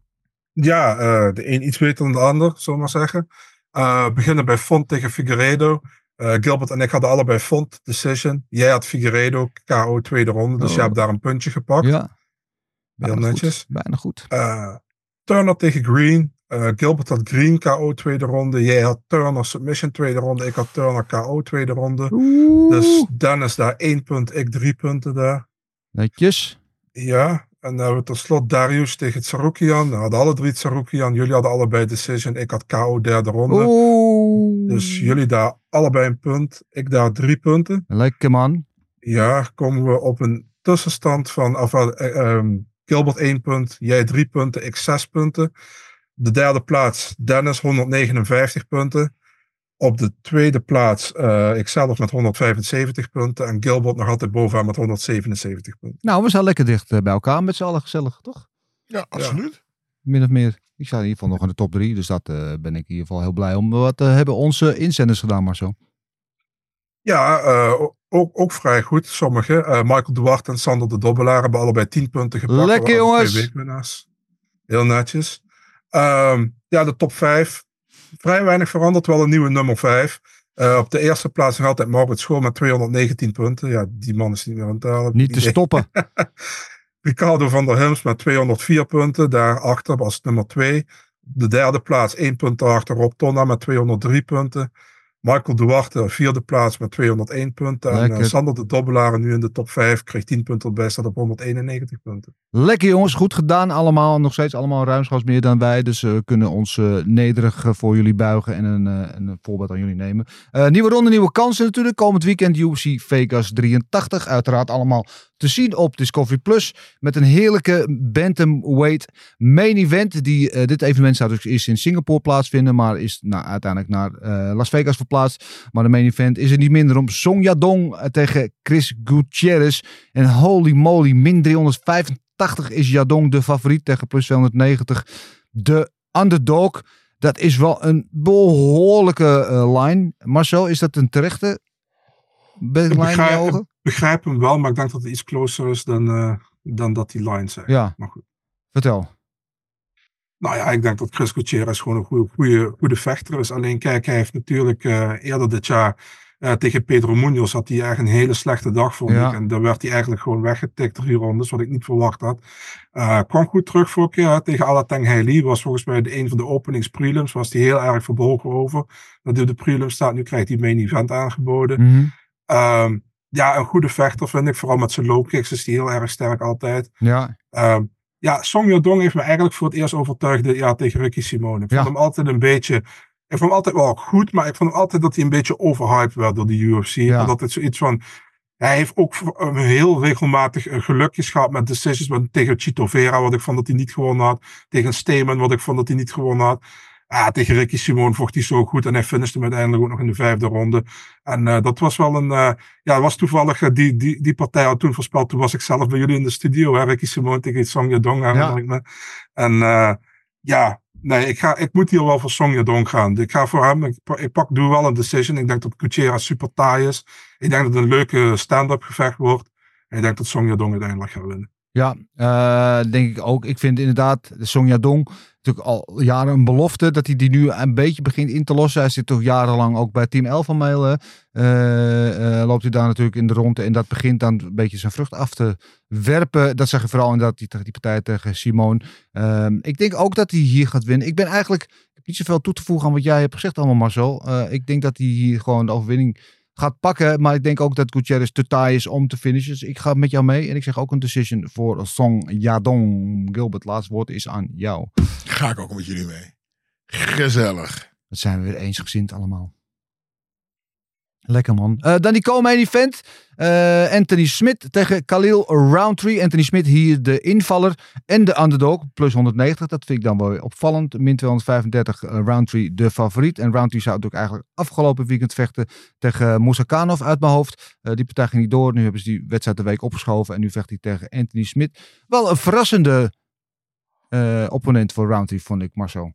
Ja, eh, de een iets beter dan de ander, zullen we maar zeggen. Eh, we beginnen bij Font tegen Figueredo. Eh, Gilbert en ik hadden allebei Font decision. Jij had Figueredo, KO tweede ronde. Dus Oh. jij hebt daar een puntje gepakt. Ja. Heel Bijna goed. netjes. Bijna goed. Eh, Turner tegen Green. Eh, Gilbert had Green KO tweede ronde. Jij had Turner submission tweede ronde. Ik had Turner KO tweede ronde. Dus Dennis daar één punt, ik drie punten daar. Netjes. Ja, en dan hebben we tot slot Darius tegen Tsaroukian. We hadden alle drie Tsaroukian. Jullie hadden allebei decision. Ik had KO derde ronde. Oeh. Dus jullie daar allebei een punt. Ik daar drie punten. Lekker man. Ja, komen we op een tussenstand van of, eh, ehm, Gilbert één punt, jij drie punten, ik zes punten. De derde plaats, Dennis 159 punten. Op de tweede plaats, eh ikzelf met 175 punten. En Gilbert nog altijd bovenaan met 177 punten. Nou, we zijn lekker dicht eh, bij elkaar met z'n allen gezellig, toch? Ja, absoluut. Min of meer. Ik sta in ieder geval nog in de top drie, dus dat eh, ben ik in ieder geval heel blij om. Wat eh, hebben onze inzenders gedaan, zo? Ja, eh, ook, ook vrij goed. Sommigen. Michael Duarte en Sander de Dobbelaar hebben allebei 10 punten gepakt. Lekker, jongens. Heel netjes. Ehm, ja, de top 5. Vrij weinig veranderd. Wel een nieuwe nummer 5. op de eerste plaats nog altijd Maurits School met 219 punten. Ja, die man is niet meer aan het halen. Niet te Idee. stoppen. Ricardo van der Hims met 204 punten. Daarachter als nummer 2. de derde plaats, één punt erachter. Rob Tonna met 203 punten. Michael Duarte, vierde plaats met 201 punten. En eh, Sander de Dobbelaar nu in de top 5, kreeg 10 punten erbij, staat op 191 punten. Lekker jongens, goed gedaan allemaal. Nog steeds allemaal ruimschoots meer dan wij. Dus eh, we kunnen ons eh, nederig voor jullie buigen en een, een voorbeeld aan jullie nemen. Nieuwe ronde, nieuwe kansen natuurlijk. Komend weekend UFC Vegas 83. Uiteraard allemaal te zien op Discovery Plus. Met een heerlijke bantamweight main event. Die, eh, dit evenement zou dus eerst in Singapore plaatsvinden. Maar is nou, uiteindelijk naar eh, Las Vegas verplaatst. Maar de main event is er niet minder om. Song Yadong eh, tegen Chris Gutierrez. En holy moly, min 385 is Yadong de favoriet tegen plus 290. De underdog. Dat is wel een behoorlijke eh, line. Marcel, is dat een terechte Ik begrijp, ogen? Begrijp hem wel, maar ik denk dat het iets closer is dan, eh, dan dat die line zegt. Ja. Maar goed. Vertel. Nou ja, ik denk dat Chris Gutierrez gewoon een goede, goede, goede vechter is. Alleen kijk, hij heeft natuurlijk eh, eerder dit jaar eh, tegen Pedro Munoz had hij echt een hele slechte dag vond Ja. ik. En dan werd hij eigenlijk gewoon weggetikt drie rondes, wat ik niet verwacht had. Eh, kwam goed terug voor keer hè, tegen Alateng Hailey. Was volgens mij de, een van de openings prelims. Was hij heel erg verbolgen over. Dat hij op de prelims staat. Nu krijgt hij main event aangeboden. Ehm, ja, een goede vechter vind ik. Vooral met zijn low kicks is hij heel erg sterk altijd. Ja, Ehm, ja, Song Yadong heeft me eigenlijk voor het eerst overtuigd dit jaar tegen Ricky Simone. Ik Ja. vond hem altijd een beetje... Ik vond hem altijd wel goed, maar ik vond hem altijd dat hij een beetje overhyped werd door de UFC. Ja. En dat het zoiets van... Hij heeft ook heel regelmatig eh, gelukjes gehad met decisions. Tegen Chito Vera, wat ik vond dat hij niet gewonnen had. Tegen Steeman, wat ik vond dat hij niet gewonnen had. Ah, tegen Ricky Simone vocht hij zo goed. En hij finishte hem uiteindelijk ook nog in de vijfde ronde. En eh, dat was wel een... eh, ja, was toevallig... eh, die, die, die partij had toen voorspeld. Toen was ik zelf bij jullie in de studio. Hè, Ricky Simone tegen Song Yadong, ik me. En ja... Nee, ik, ga, ik moet hier wel voor Song Yadong gaan. Ik ga voor hem. Ik, pa- ik pak, doe wel een decision. Ik denk dat Gutierrez super taai is. Ik denk dat het een leuke stand-up gevecht wordt. En ik denk dat Song Yadong uiteindelijk gaat winnen. Ja, denk ik ook. Ik vind inderdaad de Song Yadong natuurlijk al jaren een belofte dat hij die nu een beetje begint in te lossen. Hij zit toch jarenlang ook bij Team Alpha Mail. eh, eh, loopt hij daar natuurlijk in de ronde en dat begint dan een beetje zijn vrucht af te werpen. Dat zag je vooral inderdaad die, die partij tegen Simone. Ehm, ik denk ook dat hij hier gaat winnen. Ik ben eigenlijk ik heb niet zoveel toe te voegen aan wat jij hebt gezegd allemaal Marcel. Eh, ik denk dat hij hier gewoon de overwinning gaat pakken. Maar ik denk ook dat Gutierrez te taai is om te finishen. Dus ik ga met jou mee. En ik zeg ook een decision voor Song Yadong. Gilbert, laatst woord is aan jou. Ga ik ook met jullie mee. Gezellig. Dat zijn we weer eensgezind allemaal. Lekker man. Eh, dan die co-main event. Eh, Anthony Smith tegen Khalil Roundtree. Anthony Smith hier de invaller en de underdog. Plus 190. Dat vind ik dan wel weer opvallend. Min 235 eh, Roundtree de favoriet. En Roundtree zou natuurlijk eigenlijk afgelopen weekend vechten tegen Musakanov uit mijn hoofd. Die partij ging niet door. Nu hebben ze die wedstrijd de week opgeschoven. En nu vecht hij tegen Anthony Smith. Wel een verrassende opponent voor Roundtree vond ik Marcel.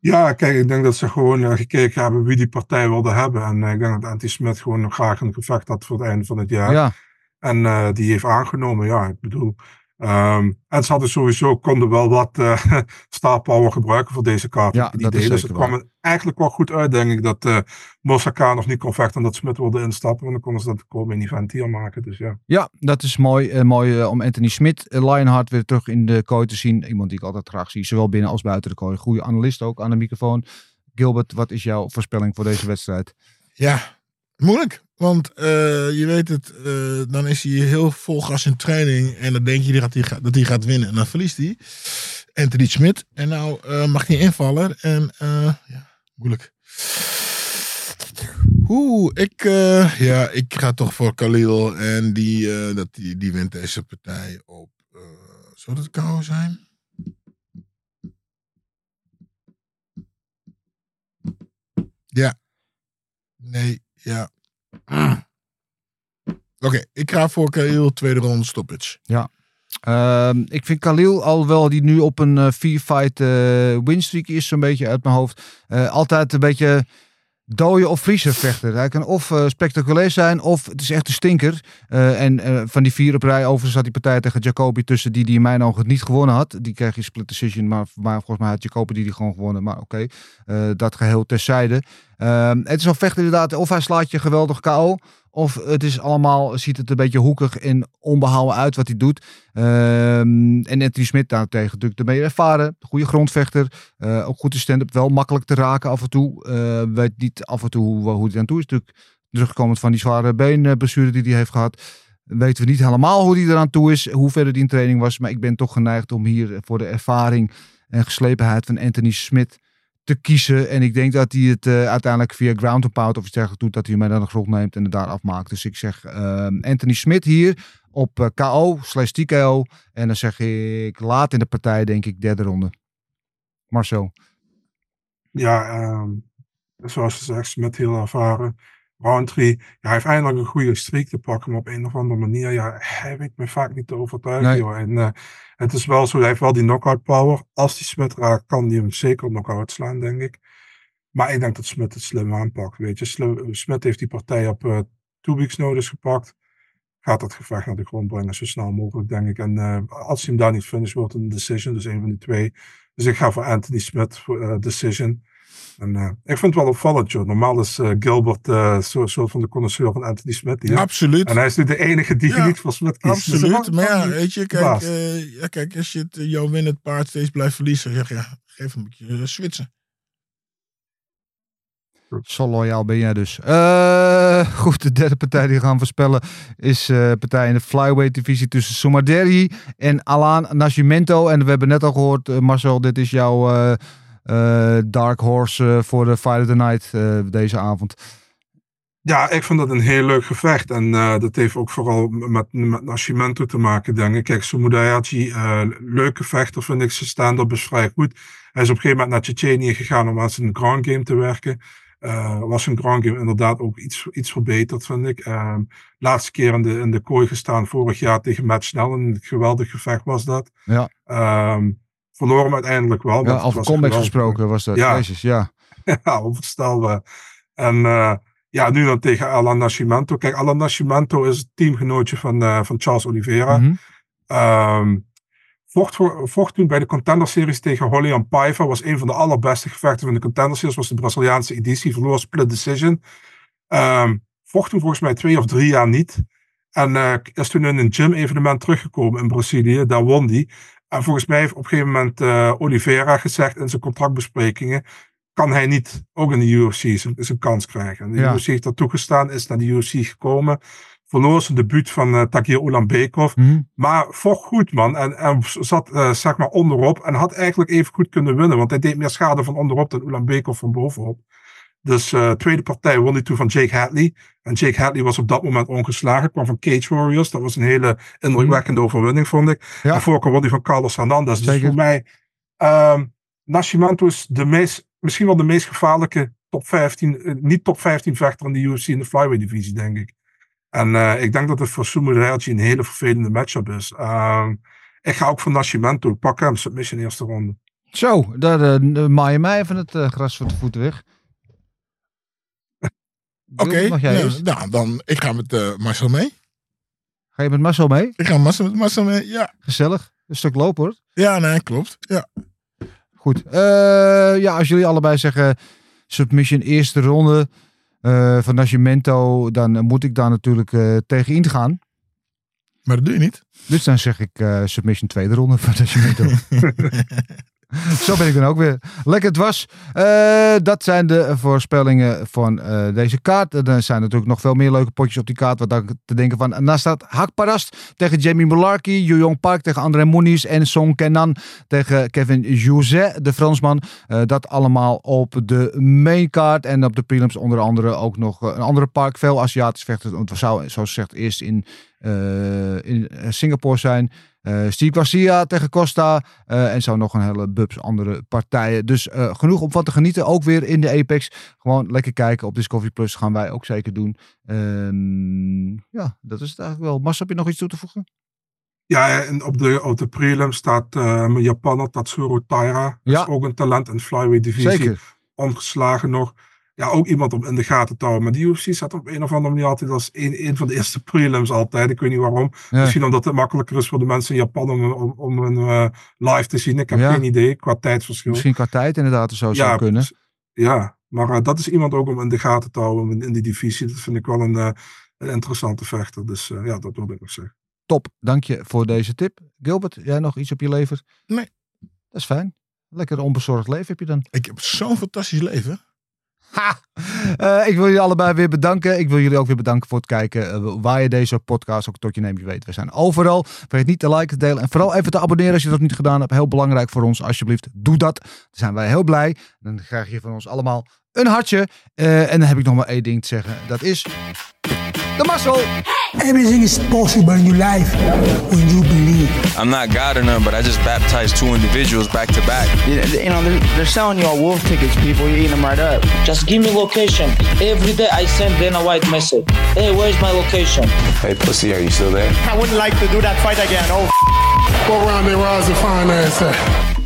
Ja, kijk, ik denk dat ze gewoon eh, gekeken hebben wie die partij wilde hebben. En eh, ik denk dat Antti Smit gewoon graag een gevecht had voor het einde van het jaar. Ja. En eh, die heeft aangenomen, ja, ik bedoel. Ehm, en ze hadden sowieso, konden wel wat eh star power gebruiken voor deze kaart. Ja, dat is. Dus het kwam er eigenlijk wel goed uit, denk ik, dat eh Mosaka nog niet kon vechten en dat Smit wilde instappen. En dan konden ze dat komen in event hier maken, dus ja. Ja, dat is mooi. Eh, mooi eh, om Anthony Smit, eh, Lionheart weer terug in de kooi te zien. Iemand die ik altijd graag zie, zowel binnen als buiten de kooi. Goede analist ook aan de microfoon. Gilbert, wat is jouw voorspelling voor deze wedstrijd? Ja, moeilijk. Want eh, je weet het, eh, dan is hij heel vol gas in training. En dan denk je dat hij, gaat- dat hij gaat winnen. En dan verliest hij. Anthony Smit. En nou eh, mag hij invallen. En ja, moeilijk. Oeh, ik, ja, ik ga toch voor Khalil. En die, dat die, die wint deze partij op. zou dat kou zijn? Ja. Nee, ja. Mm. Oké, ik ga voor Khalil tweede ronde stoppage. Ja. Ehm, ik vind Khalil, alhoewel die nu op een eh, vier-fight eh, winstreak is, zo'n beetje uit mijn hoofd. eh, altijd een beetje dooien of vriezen vechter. Hij kan of eh, spectaculair zijn, of het is echt een stinker. Eh, en eh, van die vier op rij, overigens zat die partij tegen Jacoby tussen die die in mijn ogen niet gewonnen had. Die kreeg je split decision, maar, volgens mij had Jacoby die die gewoon gewonnen. Maar oké, dat geheel terzijde. Ehm, het is een vechter inderdaad, of hij slaat je geweldig KO. Of het is allemaal, ziet het een beetje hoekig en onbehouden uit wat hij doet. Ehm, en Anthony Smit daartegen natuurlijk de meer ervaren. Goede grondvechter. eh, ook goed in stand-up. Wel makkelijk te raken af en toe. Eh, weet niet af en toe hoe, hoe hij aan toe is. Terugkomend van die zware beenblessure die hij heeft gehad. Weten we niet helemaal hoe hij eraan toe is. Hoe verder die in training was. Maar ik ben toch geneigd om hier voor de ervaring en geslepenheid van Anthony Smit te kiezen. En ik denk dat hij het eh, uiteindelijk via ground and pound of iets dergelijks doet. Dat hij hem naar de grond neemt en het daar afmaakt. Dus ik zeg ehm, Anthony Smit hier op eh, KO slash TKO. En dan zeg ik laat in de partij denk ik derde ronde. Marcel. Ja, ehm, zoals je zegt, met heel ervaren. Roundtree, ja, hij heeft eindelijk een goede streak te pakken, maar op een of andere manier, ja, hij weet me vaak niet te overtuigen. Nee. Joh. En eh, het is wel zo, hij heeft wel die knockout power. Als hij Smit raakt, kan hij hem zeker knockout slaan, denk ik. Maar ik denk dat Smit het slim aanpakt, weet je. Smit heeft die partij op eh two weeks notice gepakt. Gaat dat gevecht naar de grond brengen, zo snel mogelijk, denk ik. En eh, als hij hem daar niet finish, wordt het een decision, dus een van die twee. Dus ik ga voor Anthony Smith voor decision. En eh, ik vind het wel opvallend, joh. Normaal is eh, Gilbert eh zo'n soort van de connoisseur van Anthony Smith. hier. Absoluut. En hij is nu de enige die Ja, niet voor Smith kiest. Dus Absoluut. ik Maar ja, weet je, kijk, eh, ja, kijk als je het, eh, jouw winnend paard steeds blijft verliezen, zeg je, ja, geef hem een beetje eh, switchen. Zo loyaal ben jij dus. Eh, goed, de derde partij die we gaan voorspellen is eh partij in de flyweight divisie tussen Somaderi en Alan Nascimento. En we hebben net al gehoord, eh, Marcel, dit is jouw eh, eh, dark horse eh, voor de Fight of the Night eh, deze avond. Ja, ik vind dat een heel leuk gevecht. En eh, dat heeft ook vooral met, met Nascimento te maken, denk ik. Kijk, Sumudayachi, eh leuke vechter vind ik. Zijn stand-up is vrij goed. Hij is op een gegeven moment naar Tsjetsjenië gegaan om aan zijn ground game te werken. Eh, was zijn ground game inderdaad ook iets, iets verbeterd, vind ik. Ehm, laatste keer in de, in de kooi gestaan vorig jaar tegen Matt Snell. Een geweldig gevecht was dat. Ja, Ehm verloor hem uiteindelijk wel. ja over geweldig. gesproken was dat. Ja. Jezus, ja. ja, onvoorstelbaar. En eh, ja, nu dan tegen Alan Nascimento. Kijk, Alan Nascimento is het teamgenootje van, eh, van Charles Oliveira. Mhm. Ehm, vocht, voor- vocht toen bij de Contender Series tegen Rolian Paiva. Was een van de allerbeste gevechten van de Contender Series. Was de Braziliaanse editie. Verloor split decision. Ehm, vocht toen volgens mij twee of drie jaar niet. En eh, is toen in een gym evenement teruggekomen in Brazilië. Daar won hij. En volgens mij heeft op een gegeven moment eh, Oliveira gezegd in zijn contractbesprekingen. Kan hij niet ook in de UFC zijn, kans krijgen. En de Ja. UFC heeft dat toegestaan. Is naar de UFC gekomen. Verloor zijn debuut van uh, Takir Ulanbekov. Mhm. Maar vocht goed, man. En, en zat eh, zeg maar onderop. En had eigenlijk even goed kunnen winnen. Want hij deed meer schade van onderop dan Ulanbekov van bovenop. Dus eh tweede partij won hij toen van Jake Hadley. En Jake Hadley was op dat moment ongeslagen. Kwam van Cage Warriors. Dat was een hele indrukwekkende overwinning, vond ik. Ja. En won hij van Carlos Hernandez. Dus voor mij... ehm Nascimento is de meest, misschien wel de meest gevaarlijke top 15... eh, niet top 15 vechter in de UFC in de flyweight divisie, denk ik. En eh, ik denk dat het voor Sumudaerji een hele vervelende matchup is. Ehm, ik ga ook voor Nascimento. Ik pak hem, submission eerste ronde. Zo, daar uh, maai je mij even het gras voor de voeten weg. Oké, nou, nou, dan ik ga met eh, Marcel mee. Ga je met Marcel mee? Ik ga Marcel, met Marcel mee, ja. Gezellig. Een stuk lopen hoor. Ja, nee, klopt. Ja. Goed. Eh, ja, als jullie allebei zeggen submission eerste ronde eh, van Nascimento, dan moet ik daar natuurlijk tegen ingaan. Maar dat doe je niet. Dus dan zeg ik submission tweede ronde van Nascimento. Zo ben ik dan ook weer. Lekker het was. Eh, dat zijn de voorspellingen van eh, deze kaart. En Er zijn natuurlijk nog veel meer leuke potjes op die kaart. Wat dan te denken van. Daar staat Hakparast tegen Jamie Mularkey. Jong Park tegen André Moniz. En Song Kenan tegen Kevin Jouzet, de Fransman. Eh, dat allemaal op de main card. En op de prelims onder andere ook nog eh, een andere park. Veel Aziatisch vechters. Want we zou, zoals gezegd, eerst in, eh, in Singapore zijn. Eh Steve Garcia tegen Costa. eh, en zo nog een hele bubs andere partijen. Dus eh, genoeg om van te genieten. Ook weer in de Apex. Gewoon lekker kijken op Discovery Plus. Gaan wij ook zeker doen. Ehm, ja, dat is het eigenlijk wel. Mas, heb je nog iets toe te voegen? Ja, en op de, op de prelim staat eh mijn Japaner Tatsuro Taira. Ja. Is ook een talent in flyweight divisie. Zeker. Ongeslagen nog. Ja, ook iemand om in de gaten te houden. Maar die UFC staat op een of andere manier altijd als een, een van de eerste prelims altijd. Ik weet niet waarom. Ja. Misschien omdat het makkelijker is voor de mensen in Japan om, om, om een eh, live te zien. Ik heb Ja. geen idee qua tijdsverschil. Misschien qua tijd inderdaad zo zou kunnen. Ja, maar eh, dat is iemand ook om in de gaten te houden in, in die divisie. Dat vind ik wel een, eh, een interessante vechter. Dus eh, ja, dat wil ik nog zeggen. Top, dank je voor deze tip. Gilbert, jij nog iets op je lever? Nee. Dat is fijn. Lekker onbezorgd leven heb je dan. Ik heb zo'n fantastisch leven. Eh, ik wil jullie allebei weer bedanken. Ik wil jullie ook weer bedanken voor het kijken. eh, waar je deze podcast ook tot je neemt. Je weet, we zijn overal. Vergeet niet te liken, te delen. En vooral even te abonneren als je dat niet gedaan hebt. Heel belangrijk voor ons. Alsjeblieft, doe dat. Dan zijn wij heel blij. Dan krijg je van ons allemaal een hartje. Eh, en dan heb ik nog maar één ding te zeggen. Dat is... De mazzel! Everything is possible in your life when you believe. I'm not God or none, but I just baptized two individuals back to back. You, you know, they're, they're selling you all wolf tickets, people. You're eating them right up. Just give me location. Every day I send Dana White message. Hey, where's my location? Hey, pussy, are you still there? I wouldn't like to do that fight again. Oh, What round they rise to finance at?